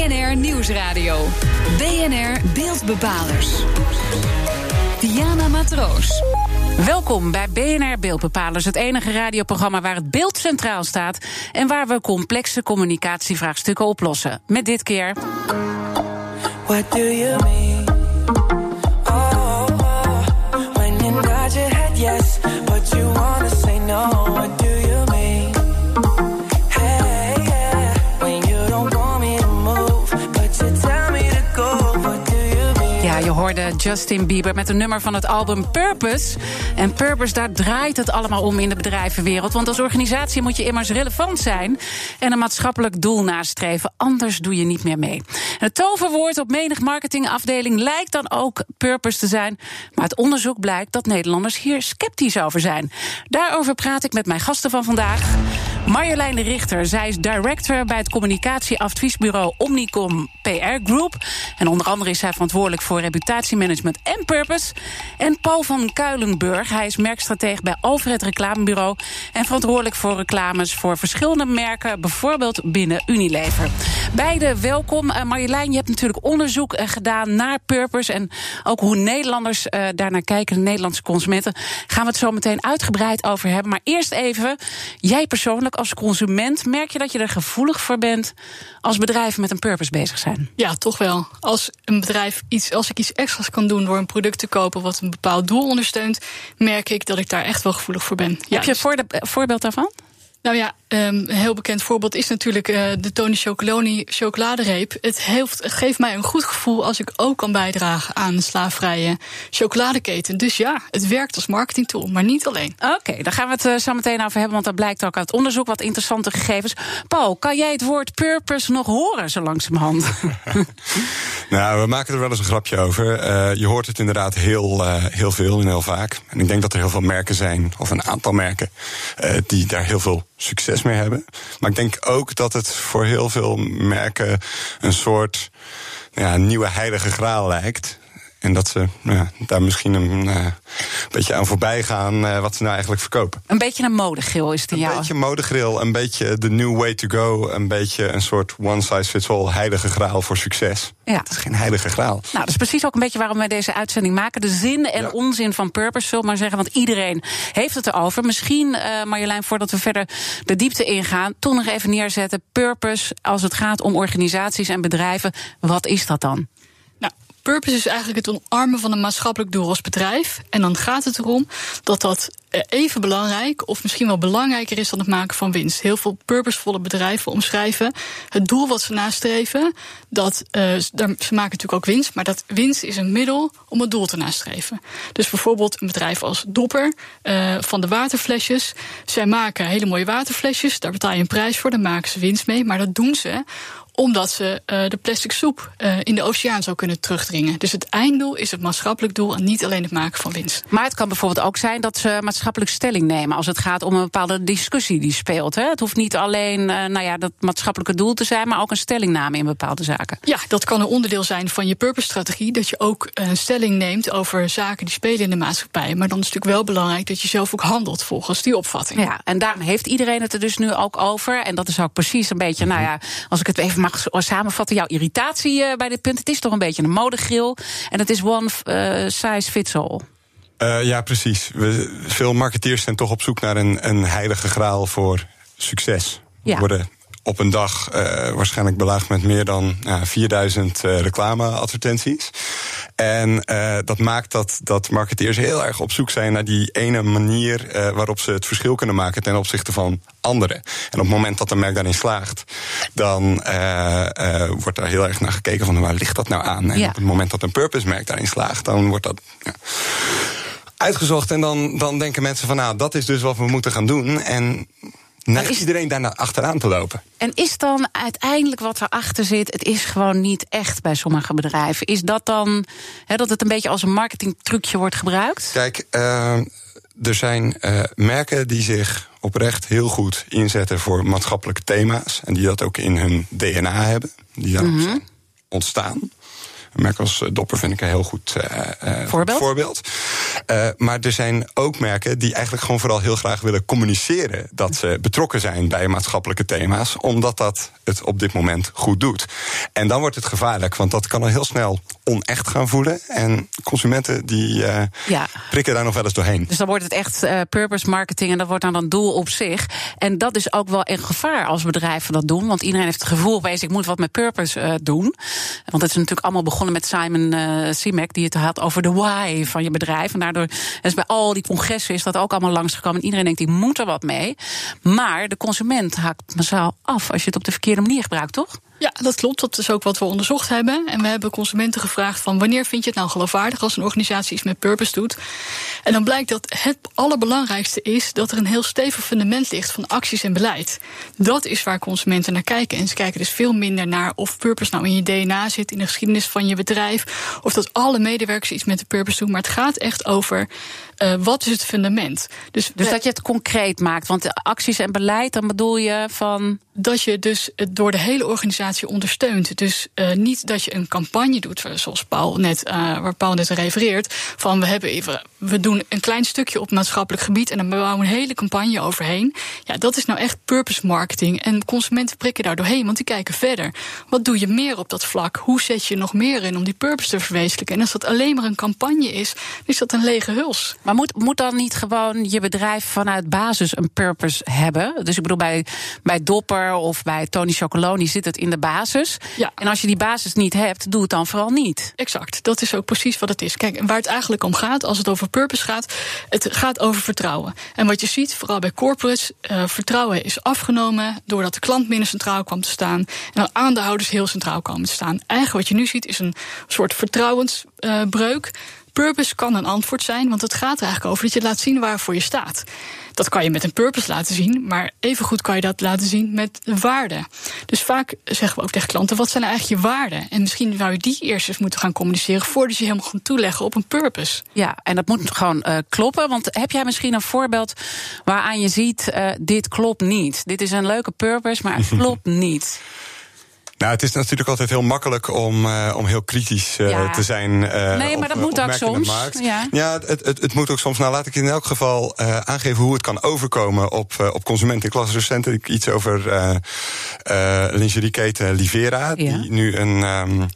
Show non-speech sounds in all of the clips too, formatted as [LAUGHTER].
BNR Nieuwsradio. BNR Beeldbepalers. Diana Matroos. Welkom bij BNR Beeldbepalers, het enige radioprogramma waar het beeld centraal staat en waar we complexe communicatievraagstukken oplossen. Met dit keer. What do you mean? Hoorde Justin Bieber met een nummer van het album Purpose. En Purpose, daar draait het allemaal om in de bedrijvenwereld. Want als organisatie moet je immers relevant zijn en een maatschappelijk doel nastreven. Anders doe je niet meer mee. Het toverwoord op menig marketingafdeling lijkt dan ook Purpose te zijn. Maar het onderzoek blijkt dat Nederlanders hier sceptisch over zijn. Daarover praat ik met mijn gasten van vandaag. Marjolein de Richter, zij is director bij het communicatieadviesbureau Omnicom PR Group. En onder andere is zij verantwoordelijk voor reputatiemanagement en purpose. En Paul van Kuilenburg, hij is merkstratege bij Alfred Reclamebureau. En verantwoordelijk voor reclames voor verschillende merken, bijvoorbeeld binnen Unilever. Beide welkom. Uh, Marjolein, je hebt natuurlijk onderzoek uh, gedaan naar purpose. En ook hoe Nederlanders uh, daarnaar kijken, de Nederlandse consumenten. Gaan we het zo meteen uitgebreid over hebben. Maar eerst even, jij persoonlijk als consument, merk je dat je er gevoelig voor bent als bedrijven met een purpose bezig zijn? Ja, toch wel. Als een bedrijf iets, als ik iets extra's kan doen door een product te kopen wat een bepaald doel ondersteunt, merk ik dat ik daar echt wel gevoelig voor ben. Ja, Heb je een voorbeeld daarvan? Nou ja, um, een heel bekend voorbeeld is natuurlijk uh, de Tony Chocoloni chocoladereep. Het, heeft, het geeft mij een goed gevoel als ik ook kan bijdragen aan een slaafvrije chocoladeketen. Dus ja, het werkt als marketingtool, maar niet alleen. Oké, okay, daar gaan we het uh, zo meteen over hebben, want dat blijkt ook uit onderzoek wat interessante gegevens. Paul, kan jij het woord purpose nog horen zo langzamerhand? [LAUGHS] nou, we maken er wel eens een grapje over. Uh, je hoort het inderdaad heel, heel veel en heel vaak. En ik denk dat er heel veel merken zijn, of een aantal merken, die daar heel veel succes mee hebben. Maar ik denk ook dat het voor heel veel merken een soort ja, nieuwe heilige graal lijkt. En dat ze ja, daar misschien een uh, beetje aan voorbij gaan uh, wat ze nou eigenlijk verkopen. Een beetje een modegril is het in Een jou? beetje modegril, een beetje de new way to go. Een beetje een soort one size fits all heilige graal voor succes. Ja. Het is geen heilige graal. Nou, dat is precies ook een beetje waarom wij deze uitzending maken. De zin en ja. onzin van purpose, zullen maar zeggen. Want iedereen heeft het erover. Misschien, uh, Marjolein, voordat we verder de diepte ingaan... toch nog even neerzetten. Purpose, als het gaat om organisaties en bedrijven. Wat is dat dan? Purpose is eigenlijk het omarmen van een maatschappelijk doel als bedrijf. En dan gaat het erom dat dat even belangrijk, of misschien wel belangrijker is dan het maken van winst. Heel veel purposevolle bedrijven omschrijven het doel wat ze nastreven. Dat, uh, ze maken natuurlijk ook winst, maar dat winst is een middel om het doel te nastreven. Dus bijvoorbeeld een bedrijf als Dopper uh, van de waterflesjes. Zij maken hele mooie waterflesjes, daar betaal je een prijs voor, daar maken ze winst mee. Maar dat doen ze omdat ze uh, de plastic soep uh, in de oceaan zou kunnen terugdringen. Dus het einddoel is het maatschappelijk doel en niet alleen het maken van winst. Maar het kan bijvoorbeeld ook zijn dat ze maatschappelijk stelling nemen als het gaat om een bepaalde discussie die speelt. Hè? Het hoeft niet alleen uh, nou ja, dat maatschappelijke doel te zijn, maar ook een stellingname in bepaalde zaken. Ja, dat kan een onderdeel zijn van je purpose-strategie. Dat je ook een stelling neemt over zaken die spelen in de maatschappij. Maar dan is het natuurlijk wel belangrijk dat je zelf ook handelt volgens die opvatting. Ja, en daarom heeft iedereen het er dus nu ook over. En dat is ook precies een beetje, nou ja, als ik het even mag samenvatten, jouw irritatie uh, bij dit punt. Het is toch een beetje een modegril. En het is one uh, size fits all. Uh, ja, precies. We, veel marketeers zijn toch op zoek naar een, een heilige graal voor succes. Ja. We worden op een dag uh, waarschijnlijk belaagd met meer dan uh, 4000 uh, reclameadvertenties. En uh, dat maakt dat, dat marketeers heel erg op zoek zijn naar die ene manier uh, waarop ze het verschil kunnen maken ten opzichte van anderen. En op het moment dat een merk daarin slaagt, dan uh, wordt daar heel erg naar gekeken van waar ligt dat nou aan? En Ja. op het moment dat een purpose merk daarin slaagt, dan wordt dat. Ja, Uitgezocht en dan, dan denken mensen van nou, dat is dus wat we moeten gaan doen. En neigt is- iedereen daarna achteraan te lopen. En is dan uiteindelijk wat erachter zit, het is gewoon niet echt bij sommige bedrijven. Is dat dan dat het een beetje als een marketingtrucje wordt gebruikt? Kijk, uh, er zijn uh, merken die zich oprecht heel goed inzetten voor maatschappelijke thema's. En die dat ook in hun DNA hebben. Die daarop Mhm. zijn ontstaan. Een merk als Dopper vind ik een heel goed uh, voorbeeld. voorbeeld. Uh, maar er zijn ook merken die eigenlijk gewoon vooral heel graag willen communiceren dat ze betrokken zijn bij maatschappelijke thema's, omdat dat het op dit moment goed doet. En dan wordt het gevaarlijk, want dat kan al heel snel onecht gaan voelen. En consumenten die uh, ja. prikken daar nog wel eens doorheen. Dus dan wordt het echt uh, purpose marketing en dat wordt dan een doel op zich. En dat is ook wel een gevaar als bedrijven dat doen. Want iedereen heeft het gevoel opeens, ik moet wat met purpose doen. Want het is natuurlijk allemaal begonnen met Simon Simek, die het had over de why van je bedrijf. En daardoor is bij al die congressen is dat ook allemaal langsgekomen. En iedereen denkt, die moet er wat mee. Maar de consument haakt massaal af als je het op de verkeerde manier gebruikt, toch? Ja, dat klopt. Dat is ook wat we onderzocht hebben. En we hebben consumenten gevraagd van wanneer vind je het nou geloofwaardig als een organisatie iets met purpose doet. En dan blijkt dat het allerbelangrijkste is dat er een heel stevig fundament ligt van acties en beleid. Dat is waar consumenten naar kijken. En ze kijken dus veel minder naar of purpose nou in je DNA zit, in de geschiedenis van je bedrijf, of dat alle medewerkers iets met de purpose doen. Maar het gaat echt over uh, wat is het fundament. Dus, dus dat je het concreet maakt. Want acties en beleid, dan bedoel je van. Dat je dus het door de hele organisatie ondersteunt. Dus uh, niet dat je een campagne doet, zoals Paul net, uh, waar Paul net refereert. Van we hebben even, we doen een klein stukje op maatschappelijk gebied en dan bouwen we een hele campagne overheen. Ja, dat is nou echt purpose marketing. En consumenten prikken daar doorheen, want die kijken verder. Wat doe je meer op dat vlak? Hoe zet je nog meer in om die purpose te verwezenlijken? En als dat alleen maar een campagne is, dan is dat een lege huls. Maar moet, moet dan niet gewoon je bedrijf vanuit basis een purpose hebben? Dus ik bedoel, bij, bij Dopper of bij Tony Chocoloni zit het in de basis. Ja. En als je die basis niet hebt, doe het dan vooral niet. Exact, dat is ook precies wat het is. Kijk, waar het eigenlijk om gaat, als het over purpose gaat, het gaat over vertrouwen. En wat je ziet, vooral bij corporates, uh, vertrouwen is afgenomen doordat de klant minder centraal kwam te staan en dat aandeelhouders heel centraal komen te staan. Eigenlijk wat je nu ziet is een soort vertrouwensbreuk. Purpose kan een antwoord zijn, want het gaat er eigenlijk over dat je laat zien waarvoor je staat. Dat kan je met een purpose laten zien, maar evengoed kan je dat laten zien met waarden. Dus vaak zeggen we ook tegen klanten: wat zijn eigenlijk je waarden? En misschien zou je die eerst eens moeten gaan communiceren voordat je helemaal gaat toeleggen op een purpose. Ja, en dat moet gewoon uh, kloppen. Want heb jij misschien een voorbeeld waaraan je ziet: uh, dit klopt niet? Dit is een leuke purpose, maar het [LAUGHS] klopt niet. Nou, het is natuurlijk altijd heel makkelijk om, uh, om heel kritisch uh, te zijn. Uh, nee, maar dat moet ook soms. Ja, ja het, het, het, moet ook soms. Nou, laat ik in elk geval aangeven hoe het kan overkomen op, op consumenten. Ik las recent iets over lingerieketen Livera, ja. die nu een, um,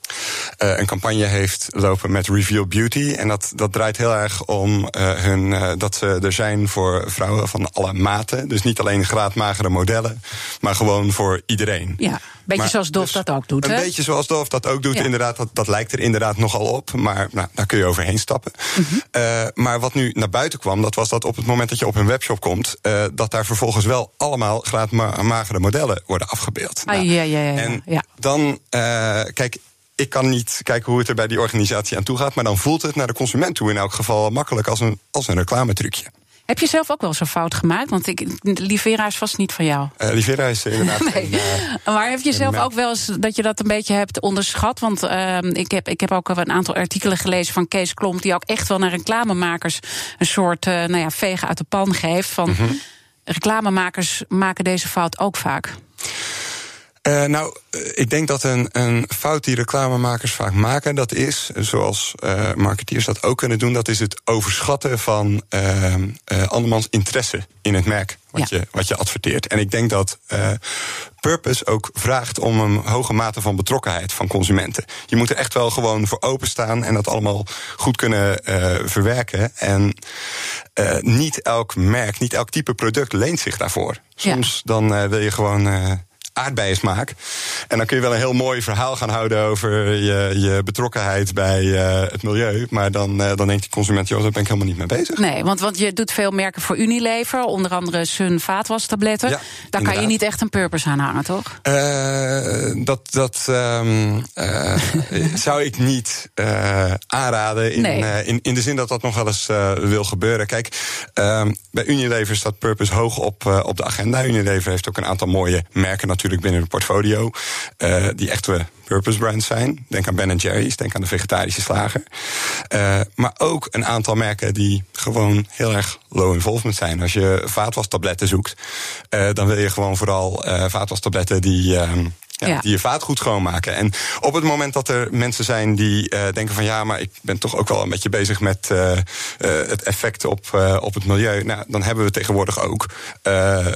een campagne heeft lopen met Reveal Beauty. En dat, dat draait heel erg om hun, dat ze er zijn voor vrouwen van alle maten. Dus niet alleen graadmagere modellen, maar gewoon voor iedereen. Ja. Beetje maar, zoals dus dat ook doet. Een beetje zoals Dolf dat ook doet, inderdaad. Dat, dat lijkt er inderdaad nogal op. Maar nou, daar kun je overheen stappen. Mm -hmm. uh, maar wat nu naar buiten kwam, dat was dat op het moment dat je op een webshop komt, uh, dat daar vervolgens wel allemaal graadmagere modellen worden afgebeeld. Ah, nou, ja, ja, ja, en dan, uh, kijk ik kan niet kijken hoe het er bij die organisatie aan toe gaat. Maar dan voelt het naar de consument toe in elk geval makkelijk als een, als een reclametrucje. Heb je zelf ook wel zo'n fout gemaakt? Want ik, Livera is vast niet van jou. Uh, Livera is inderdaad. [LAUGHS] nee. Een, uh, maar heb je zelf ook wel eens dat je dat een beetje hebt onderschat? Want uh, ik, heb, ik heb ook een aantal artikelen gelezen van Kees Klomp, die ook echt wel naar reclamemakers een soort uh, nou ja, vegen uit de pan geeft. Van mm -hmm. reclamemakers maken deze fout ook vaak. Uh, nou, ik denk dat een, een fout die reclamemakers vaak maken, dat is, zoals uh, marketeers dat ook kunnen doen, dat is het overschatten van uh, andermans interesse in het merk wat, ja. je, wat je adverteert. En ik denk dat Purpose ook vraagt om een hoge mate van betrokkenheid van consumenten. Je moet er echt wel gewoon voor openstaan en dat allemaal goed kunnen verwerken. En niet elk merk, niet elk type product leent zich daarvoor. Soms ja. dan wil je gewoon aardbeiensmaak. En dan kun je wel een heel mooi verhaal gaan houden over je, je betrokkenheid bij uh, het milieu. Maar dan, uh, dan denkt die consument, joh, daar ben ik helemaal niet mee bezig. Nee, want, want je doet veel merken voor Unilever, onder andere Sun vaatwastabletten. Ja, Daar inderdaad. kan je niet echt een purpose aan hangen, toch? Uh, dat dat um, [LAUGHS] zou ik niet aanraden. In, nee. in, in de zin dat dat nog wel eens wil gebeuren. Kijk, um, bij Unilever staat purpose hoog op, op de agenda. Unilever heeft ook een aantal mooie merken natuurlijk natuurlijk binnen het portfolio. Uh, die echte purpose brands zijn. Denk aan Ben Jerry's, denk aan de vegetarische slager. Uh, maar ook een aantal merken die gewoon heel erg low involvement zijn. Als je vaatwastabletten zoekt, uh, dan wil je gewoon vooral vaatwastabletten die ja, die je vaatgoed schoonmaken. En op het moment dat er mensen zijn die eh, denken van ja, maar ik ben toch ook wel een beetje bezig met eh, eh, het effect op, op het milieu. Nou, dan hebben we tegenwoordig ook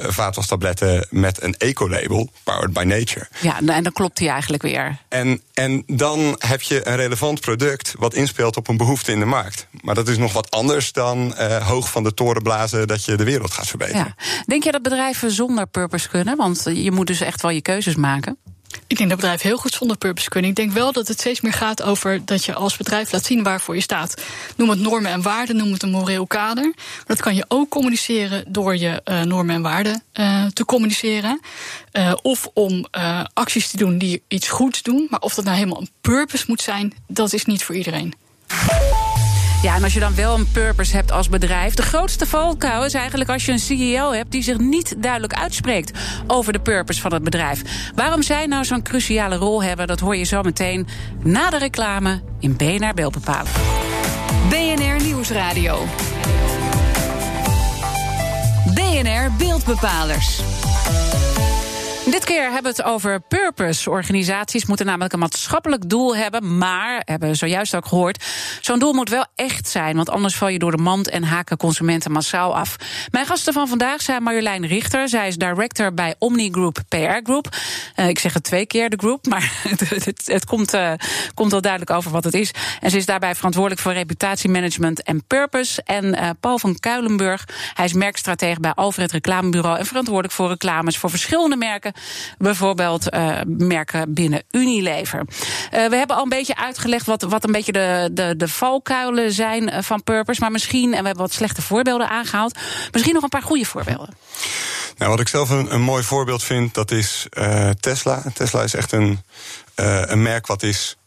vaatwastabletten met een eco-label, Powered by Nature. Ja, en dan klopt hij eigenlijk weer. En, en dan heb je een relevant product wat inspeelt op een behoefte in de markt. Maar dat is nog wat anders dan hoog van de toren blazen dat je de wereld gaat verbeteren. Ja. Denk je dat bedrijven zonder purpose kunnen? Want je moet dus echt wel je keuzes maken. Ik denk dat bedrijven heel goed zonder purpose kunnen. Ik denk wel dat het steeds meer gaat over dat je als bedrijf laat zien waarvoor je staat. Noem het normen en waarden, noem het een moreel kader. Maar dat kan je ook communiceren door je eh, normen en waarden eh, te communiceren. Eh, of om acties te doen die iets goeds doen. Maar of dat nou helemaal een purpose moet zijn, dat is niet voor iedereen. Ja, en als je dan wel een purpose hebt als bedrijf. De grootste valkuil is eigenlijk als je een CEO hebt die zich niet duidelijk uitspreekt over de purpose van het bedrijf. Waarom zij nou zo'n cruciale rol hebben, dat hoor je zo meteen na de reclame in BNR Beeldbepalen. BNR Nieuwsradio. BNR Beeldbepalers. Dit keer hebben we het over purpose. Organisaties moeten namelijk een maatschappelijk doel hebben. Maar, hebben we zojuist ook gehoord, zo'n doel moet wel echt zijn. Want anders val je door de mand en haken consumenten massaal af. Mijn gasten van vandaag zijn Marjolein Richter. Zij is director bij Omni Group PR Group. Eh, ik zeg het twee keer, de group, maar [LAUGHS] het, het, het komt, eh, komt wel duidelijk over wat het is. En ze is daarbij verantwoordelijk voor reputatiemanagement en purpose. En eh, Paul van Kuilenburg, hij is merkstratege bij Alfred Reclamebureau... en verantwoordelijk voor reclames voor verschillende merken. Bijvoorbeeld eh, merken binnen Unilever. Eh, we hebben al een beetje uitgelegd wat, wat een beetje de, de, de valkuilen zijn eh, van purpose. Maar misschien, en we hebben wat slechte voorbeelden aangehaald... misschien nog een paar goede voorbeelden. Nou, wat ik zelf een, een mooi voorbeeld vind, dat is Tesla. Tesla is echt een, een merk wat is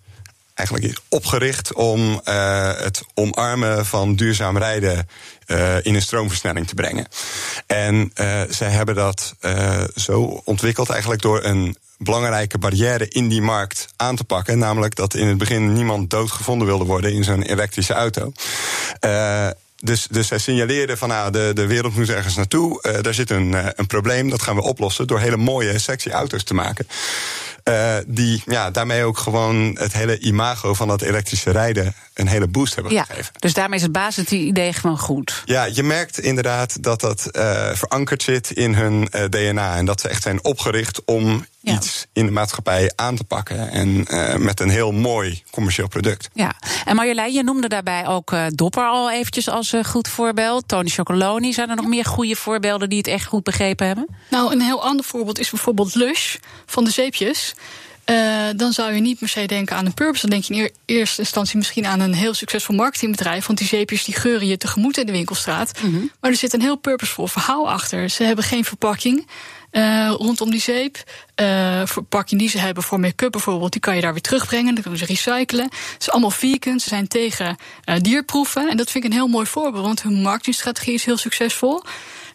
eigenlijk opgericht om eh, het omarmen van duurzaam rijden eh, in een stroomversnelling te brengen. En eh, zij hebben dat zo ontwikkeld eigenlijk door een belangrijke barrière in die markt aan te pakken. Namelijk dat in het begin niemand doodgevonden wilde worden in zo'n elektrische auto. Dus, dus zij signaleerden van nou, de, de wereld moet ergens naartoe. Eh, daar zit een, een probleem, dat gaan we oplossen door hele mooie, sexy auto's te maken. Eh, die ja, daarmee ook gewoon het hele imago van dat elektrische rijden een hele boost hebben Ja, gegeven. dus daarmee is het basisidee gewoon goed. Ja, je merkt inderdaad dat dat eh, verankerd zit in hun eh, DNA. En dat ze echt zijn opgericht om Ja. iets in de maatschappij aan te pakken. En eh, met een heel mooi commercieel product. Ja, en Marjolein, je noemde daarbij ook eh, Dopper al eventjes als eh, goed voorbeeld. Tony Chocoloni, zijn er nog meer goede voorbeelden die het echt goed begrepen hebben? Nou, een heel ander voorbeeld is bijvoorbeeld Lush van de zeepjes. Eh, dan zou je niet per se denken aan een purpose. Dan denk je in eer- eerste instantie misschien aan een heel succesvol marketingbedrijf. Want die zeepjes die geuren je tegemoet in de winkelstraat. Maar er zit een heel purposevol verhaal achter. Ze hebben geen verpakking. Eh, rondom die zeep. Verpakking die ze hebben voor make-up bijvoorbeeld, die kan je daar weer terugbrengen. Dan kunnen ze recyclen. Het is allemaal vegan. Ze zijn tegen eh, dierproeven. En dat vind ik een heel mooi voorbeeld, want hun marketingstrategie is heel succesvol.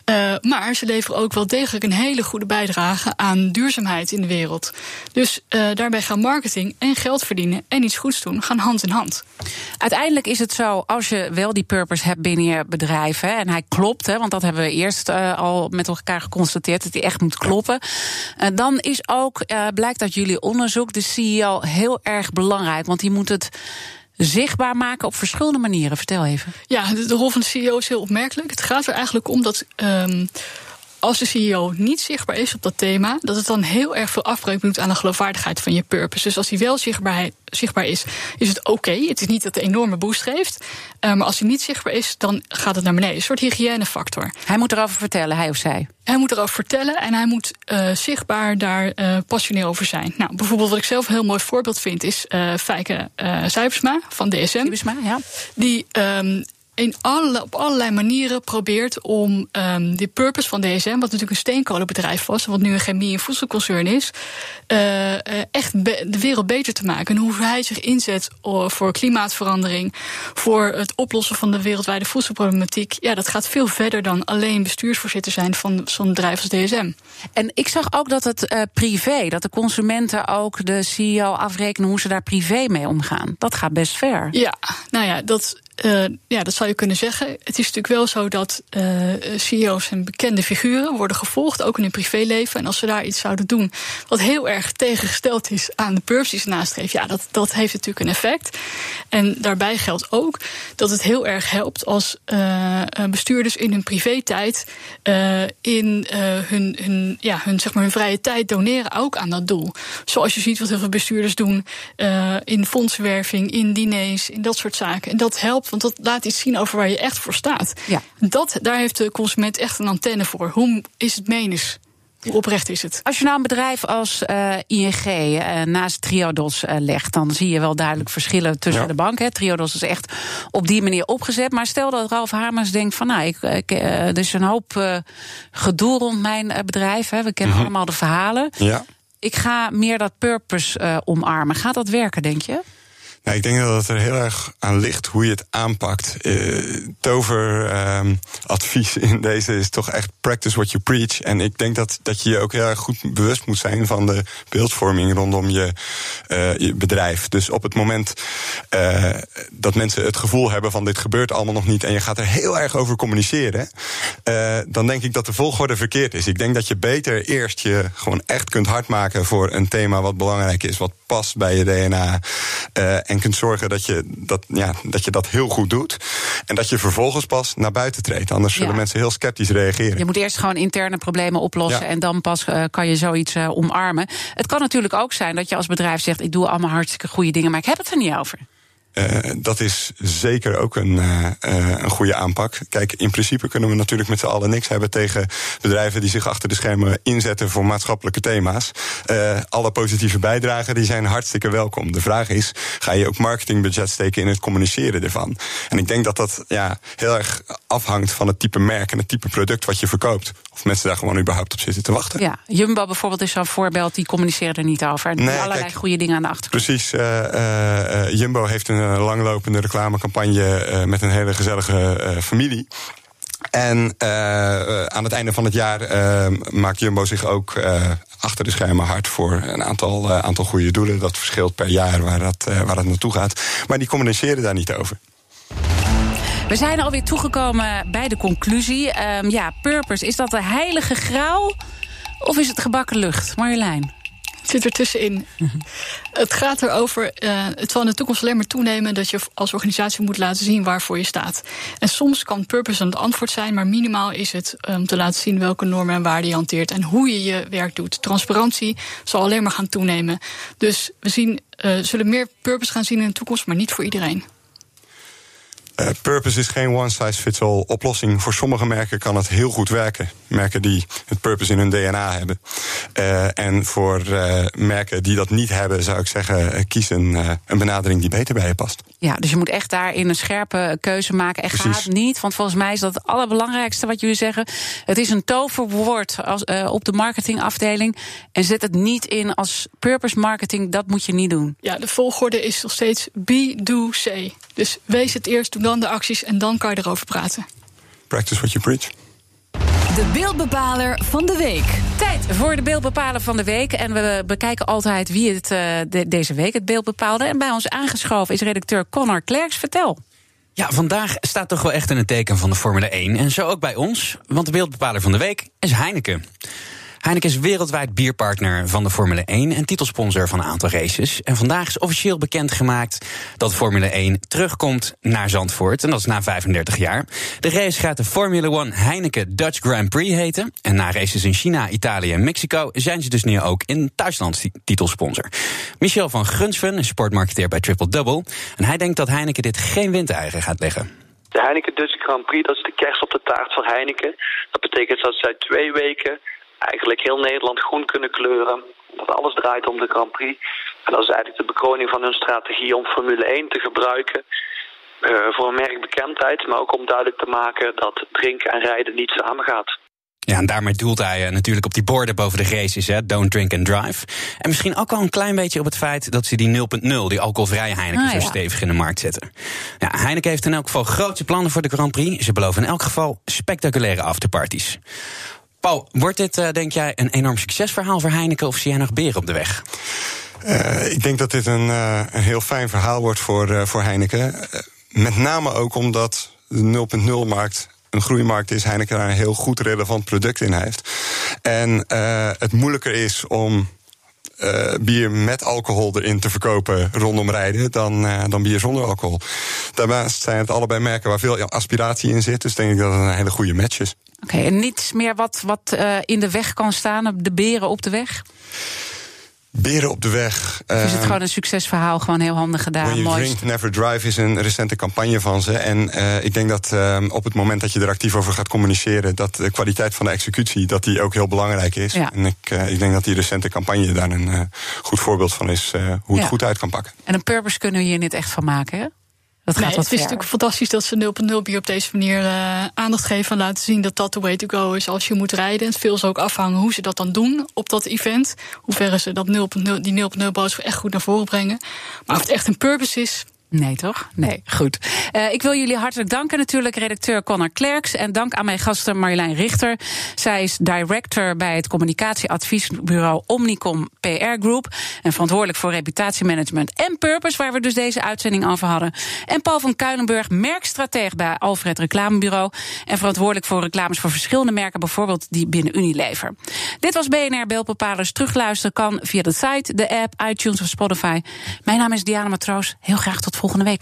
Eh, maar ze leveren ook wel degelijk een hele goede bijdrage aan duurzaamheid in de wereld. Dus eh, daarbij gaan marketing en geld verdienen en iets goeds doen gaan hand in hand. Uiteindelijk is het zo, als je wel die purpose hebt binnen je bedrijf, hè, en hij klopt, hè, want dat hebben we eerst eh, al met elkaar geconstateerd, dat hij echt moet kloppen. dan is ook, blijkt uit jullie onderzoek, de CEO heel erg belangrijk, want die moet het zichtbaar maken op verschillende manieren. Vertel even. Ja, de, rol van de CEO is heel opmerkelijk. Het gaat er eigenlijk om dat. ehm, als de CEO niet zichtbaar is op dat thema, dat het dan heel erg veel afbreuk doet aan de geloofwaardigheid van je purpose. Dus als hij wel zichtbaar, zichtbaar is, is het oké. Het is niet dat het een enorme boost geeft. Eh, maar als hij niet zichtbaar is, dan gaat het naar beneden. Een soort hygiënefactor. Hij moet erover vertellen, hij of zij. Hij moet erover vertellen en hij moet eh, zichtbaar daar eh, passioneel over zijn. Nou, bijvoorbeeld wat ik zelf een heel mooi voorbeeld vind is eh Fijke van DSM. Ibisma, ja. Die ehm, in alle, op allerlei manieren probeert om ehm de purpose van DSM, wat natuurlijk een steenkolenbedrijf was, wat nu een chemie- en voedselconcern is, eh, eh, echt de wereld beter te maken. En hoe hij zich inzet voor klimaatverandering, voor het oplossen van de wereldwijde voedselproblematiek. Ja, dat gaat veel verder dan alleen bestuursvoorzitter zijn van zo'n bedrijf als DSM. En ik zag ook dat het eh, privé, dat de consumenten ook de CEO afrekenen hoe ze daar privé mee omgaan. Dat gaat best ver. Ja, nou ja, dat uh, ja, dat zou je kunnen zeggen. Het is natuurlijk wel zo dat uh, CEO's en bekende figuren worden gevolgd, ook in hun privéleven. En als ze daar iets zouden doen wat heel erg tegengesteld is aan de purpose die ze nastreven, ja, dat, dat heeft natuurlijk een effect. En daarbij geldt ook dat het heel erg helpt als uh, bestuurders in hun privé-tijd, in hun, hun, ja, hun, zeg maar, hun vrije tijd doneren ook aan dat doel. Zoals je ziet wat heel veel bestuurders doen in fondsenwerving, in diners, in dat soort zaken. En dat helpt want dat laat iets zien over waar je echt voor staat. Ja. Dat, daar heeft de consument echt een antenne voor. Hoe is het menens? Hoe oprecht is het? Als je nou een bedrijf als uh, ING uh, naast Triodos uh, legt, dan zie je wel duidelijk verschillen tussen ja. de banken. Triodos is echt op die manier opgezet. Maar stel dat Ralf Hamers denkt van nou, ik, ik, er is een hoop gedoe rond mijn bedrijf. Hè. We kennen Mhm. allemaal de verhalen. Ja. Ik ga meer dat purpose omarmen. Gaat dat werken, denk je? Nou, ik denk dat het er heel erg aan ligt hoe je het aanpakt. Uh, toveradvies [LAUGHS] in deze is toch echt practice what you preach. En ik denk dat, dat je je ook heel erg goed bewust moet zijn van de beeldvorming rondom je, je bedrijf. Dus op het moment uh, dat mensen het gevoel hebben van dit gebeurt allemaal nog niet en je gaat er heel erg over communiceren, dan denk ik dat de volgorde verkeerd is. Ik denk dat je beter eerst je gewoon echt kunt hardmaken voor een thema wat belangrijk is, wat past bij je DNA. Uh, en kunt zorgen dat je dat, ja, dat je dat heel goed doet. En dat je vervolgens pas naar buiten treedt. Anders zullen Ja. mensen heel sceptisch reageren. Je moet eerst gewoon interne problemen oplossen Ja. en dan pas eh, kan je zoiets eh, omarmen. Het kan natuurlijk ook zijn dat je als bedrijf zegt: ik doe allemaal hartstikke goede dingen, maar ik heb het er niet over. Uh, dat is zeker ook een, uh, uh, een goede aanpak. Kijk, in principe kunnen we natuurlijk met z'n allen niks hebben tegen bedrijven die zich achter de schermen inzetten voor maatschappelijke thema's. Alle positieve bijdragen die zijn hartstikke welkom. De vraag is: ga je ook marketingbudget steken in het communiceren ervan? En ik denk dat dat ja, heel erg afhangt van het type merk en het type product wat je verkoopt. Of mensen daar gewoon überhaupt op zitten te wachten. Ja, Jumbo bijvoorbeeld is zo'n voorbeeld, die communiceren er niet over. En Nee, allerlei kijk, goede dingen aan de achtergrond. Precies. Uh, uh, Jumbo heeft een langlopende reclamecampagne uh, met een hele gezellige familie. En aan het einde van het jaar maakt Jumbo zich ook achter de schermen hard voor een aantal, aantal goede doelen. Dat verschilt per jaar waar dat, waar dat naartoe gaat. Maar die communiceren daar niet over. We zijn alweer toegekomen bij de conclusie. Um, ja, purpose, is dat de heilige graal of is het gebakken lucht? Marjolein? Het zit er tussenin. Het gaat erover, uh, het zal in de toekomst alleen maar toenemen dat je als organisatie moet laten zien waarvoor je staat. En soms kan purpose een antwoord zijn, maar minimaal is het om um, te laten zien welke normen en waarden je hanteert en hoe je je werk doet. Transparantie zal alleen maar gaan toenemen. Dus we zien, uh, zullen meer purpose gaan zien in de toekomst, maar niet voor iedereen. Uh, purpose is geen one-size-fits-all oplossing. Voor sommige merken kan het heel goed werken. Merken die het purpose in hun DNA hebben. Uh, en voor uh, merken die dat niet hebben, zou ik zeggen, kies een, een benadering die beter bij je past. Ja, dus je moet echt daarin een scherpe keuze maken. En Precies. gaat niet, want volgens mij is dat het allerbelangrijkste wat jullie zeggen. Het is een toverwoord als, op de marketingafdeling. En zet het niet in als purpose marketing, dat moet je niet doen. Ja, de volgorde is nog steeds be, do, say. Dus wees het eerst, doe dan de acties en dan kan je erover praten. Practice what you preach. De beeldbepaler van de week. Tijd voor de beeldbepaler van de week. En we bekijken altijd wie het uh, de, deze week het beeld bepaalde. En bij ons aangeschoven is redacteur Connor Klerks. Vertel. Ja, vandaag staat toch wel echt in het teken van de Formule 1. En zo ook bij ons, want de beeldbepaler van de week is Heineken. Heineken is wereldwijd bierpartner van de Formule 1 en titelsponsor van een aantal races. En vandaag is officieel bekendgemaakt dat Formule 1 terugkomt naar Zandvoort. En dat is na 35 jaar. De race gaat de Formule 1 Heineken Dutch Grand Prix heten. En na races in China, Italië en Mexico zijn ze dus nu ook in Duitsland titelsponsor. Michel van Grunsven is sportmarketeer bij Triple Double. En hij denkt dat Heineken dit geen windeigen gaat leggen. De Heineken Dutch Grand Prix, dat is de kerst op de taart voor Heineken. Dat betekent dat zij twee weken eigenlijk heel Nederland groen kunnen kleuren. Dat alles draait om de Grand Prix. En dat is eigenlijk de bekroning van hun strategie om Formule 1 te gebruiken. Uh, voor merkbekendheid, maar ook om duidelijk te maken dat drinken en rijden niet samen gaat. Ja, en daarmee doelt hij uh, natuurlijk op die borden boven de races, hè, don't drink and drive. En misschien ook al een klein beetje op het feit dat ze die 0.0, die alcoholvrije Heineken, Ah, zo ja. stevig in de markt zetten. Ja, Heineken heeft in elk geval grote plannen voor de Grand Prix. Ze beloven in elk geval spectaculaire afterparties. Paul, wordt dit, uh, denk jij, een enorm succesverhaal voor Heineken of zie jij nog beren op de weg? Uh, ik denk dat dit een, uh, een heel fijn verhaal wordt voor, voor Heineken. met name ook omdat de 0.0-markt een groeimarkt is, Heineken daar een heel goed relevant product in heeft. En het moeilijker is om bier met alcohol erin te verkopen rondom rijden dan, dan bier zonder alcohol. Daarnaast zijn het allebei merken waar veel aspiratie in zit. Dus denk ik dat het een hele goede match is. Oké, okay, en niets meer wat, wat uh, in de weg kan staan, de beren op de weg? Beren op de weg. Of is het gewoon een succesverhaal, gewoon heel handig gedaan? When you drink, never drive is een recente campagne van ze. En uh, ik denk dat uh, op het moment dat je er actief over gaat communiceren... dat de kwaliteit van de executie dat die ook heel belangrijk is. Ja. En ik, uh, ik denk dat die recente campagne daar een goed voorbeeld van is... hoe het Ja. goed uit kan pakken. En een purpose kunnen we hier niet echt van maken, hè? Dat gaat Nee, wat het is natuurlijk fantastisch dat ze 0.0 bier op deze manier eh, aandacht geven en laten zien dat dat de way to go is als je moet rijden. Het veel zal ook afhangen hoe ze dat dan doen op dat event. Hoe ver ze dat 0.0, die 0.0 boodschap echt goed naar voren brengen. Maar of het echt een purpose is, Nee, toch? Nee, goed. Uh, ik wil jullie hartelijk danken natuurlijk, redacteur Connor Klerks. En dank aan mijn gasten Marjolein Richter. Zij is director bij het communicatieadviesbureau Omnicom PR Group. En verantwoordelijk voor reputatiemanagement en purpose, waar we dus deze uitzending over hadden. En Paul van Kuilenburg, merkstrateeg bij Alfred Reclamebureau. En verantwoordelijk voor reclames voor verschillende merken, bijvoorbeeld die binnen Unilever. Dit was BNR Beeldbepalers. Terugluisteren kan via de site, de app, iTunes of Spotify. Mijn naam is Diana Matroos. Heel graag tot volgende week.